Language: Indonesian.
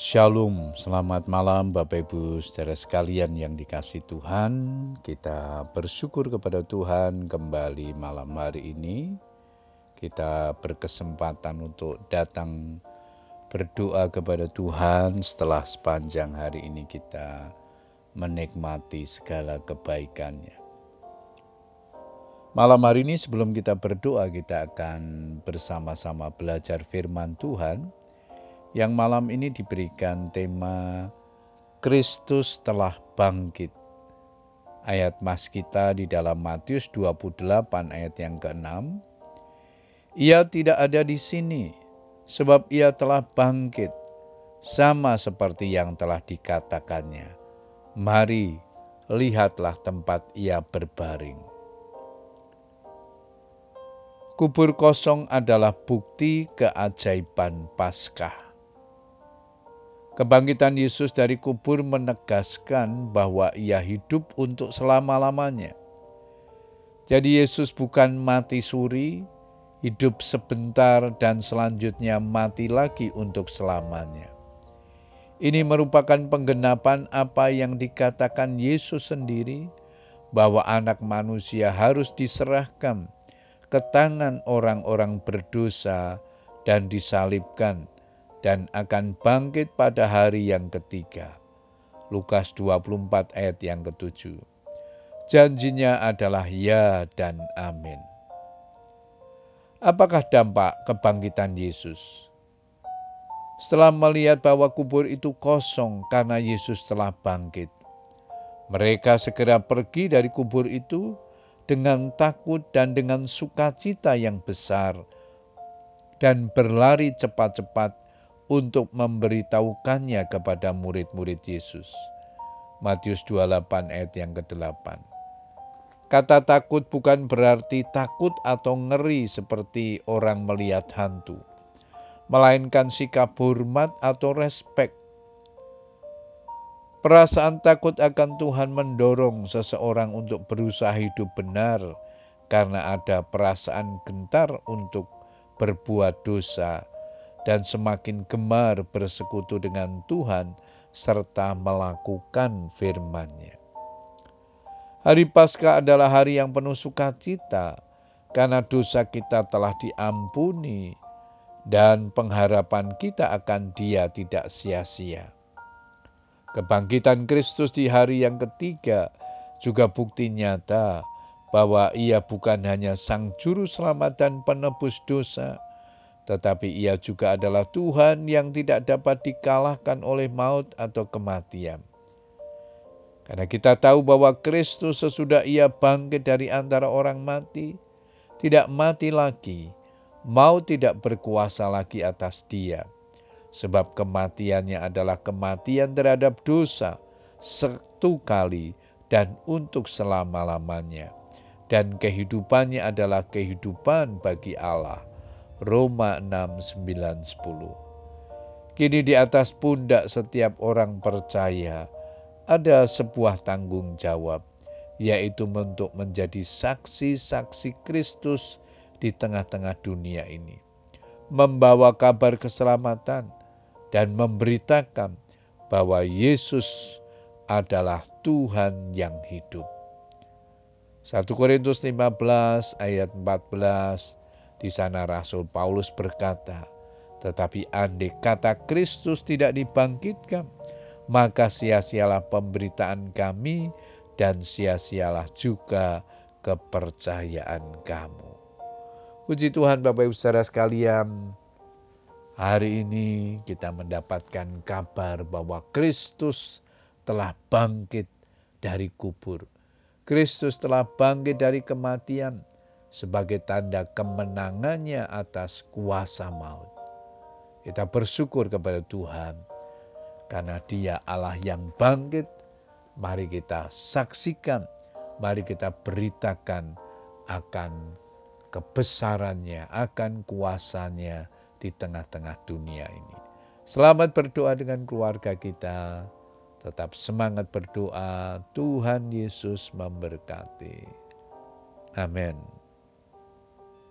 Shalom, selamat malam Bapak Ibu saudara sekalian yang dikasih Tuhan. Kita bersyukur kepada Tuhan kembali malam hari ini. Kita berkesempatan untuk datang berdoa kepada Tuhan setelah sepanjang hari ini kita menikmati segala kebaikannya. Malam hari ini sebelum kita berdoa kita akan bersama-sama belajar firman Tuhan yang malam ini diberikan tema Kristus telah bangkit. Ayat mas kita di dalam Matius 28 ayat yang ke-6. Ia tidak ada di sini, sebab ia telah bangkit, sama seperti yang telah dikatakannya. Mari, lihatlah tempat ia berbaring. Kubur kosong adalah bukti keajaiban Paskah. Kebangkitan Yesus dari kubur menegaskan bahwa ia hidup untuk selama-lamanya. Jadi Yesus bukan mati suri, hidup sebentar dan selanjutnya mati lagi untuk selamanya. Ini merupakan penggenapan apa yang dikatakan Yesus sendiri bahwa anak manusia harus diserahkan ke tangan orang-orang berdosa dan disalibkan dan akan bangkit pada hari yang ketiga. Lukas 24 ayat yang ketujuh. Janjinya adalah ya dan amin. Apakah dampak kebangkitan Yesus? Setelah melihat bahwa kubur itu kosong karena Yesus telah bangkit, mereka segera pergi dari kubur itu dengan takut dan dengan sukacita yang besar, dan berlari cepat-cepat untuk memberitahukannya kepada murid-murid Yesus. Matius 28 ayat yang ke-8. Kata takut bukan berarti takut atau ngeri seperti orang melihat hantu, melainkan sikap hormat atau respek. Perasaan takut akan Tuhan mendorong seseorang untuk berusaha hidup benar karena ada perasaan gentar untuk berbuat dosa dan semakin gemar bersekutu dengan Tuhan serta melakukan firman-Nya. Hari Paskah adalah hari yang penuh sukacita karena dosa kita telah diampuni dan pengharapan kita akan Dia tidak sia-sia. Kebangkitan Kristus di hari yang ketiga juga bukti nyata bahwa Ia bukan hanya Sang Juru Selamat dan Penebus dosa, tetapi ia juga adalah Tuhan yang tidak dapat dikalahkan oleh maut atau kematian. Karena kita tahu bahwa Kristus sesudah ia bangkit dari antara orang mati, tidak mati lagi, maut tidak berkuasa lagi atas dia. Sebab kematiannya adalah kematian terhadap dosa, satu kali dan untuk selama-lamanya. Dan kehidupannya adalah kehidupan bagi Allah Roma 6, 9, 10. Kini di atas pundak setiap orang percaya ada sebuah tanggung jawab, yaitu untuk menjadi saksi-saksi Kristus di tengah-tengah dunia ini. Membawa kabar keselamatan dan memberitakan bahwa Yesus adalah Tuhan yang hidup. 1 Korintus 15 ayat 14 di sana Rasul Paulus berkata, tetapi andai kata Kristus tidak dibangkitkan, maka sia-sialah pemberitaan kami dan sia-sialah juga kepercayaan kamu. Puji Tuhan Bapak Ibu Saudara sekalian, hari ini kita mendapatkan kabar bahwa Kristus telah bangkit dari kubur. Kristus telah bangkit dari kematian sebagai tanda kemenangannya atas kuasa maut. Kita bersyukur kepada Tuhan karena Dia Allah yang bangkit. Mari kita saksikan, mari kita beritakan akan kebesarannya, akan kuasanya di tengah-tengah dunia ini. Selamat berdoa dengan keluarga kita. Tetap semangat berdoa. Tuhan Yesus memberkati. Amin.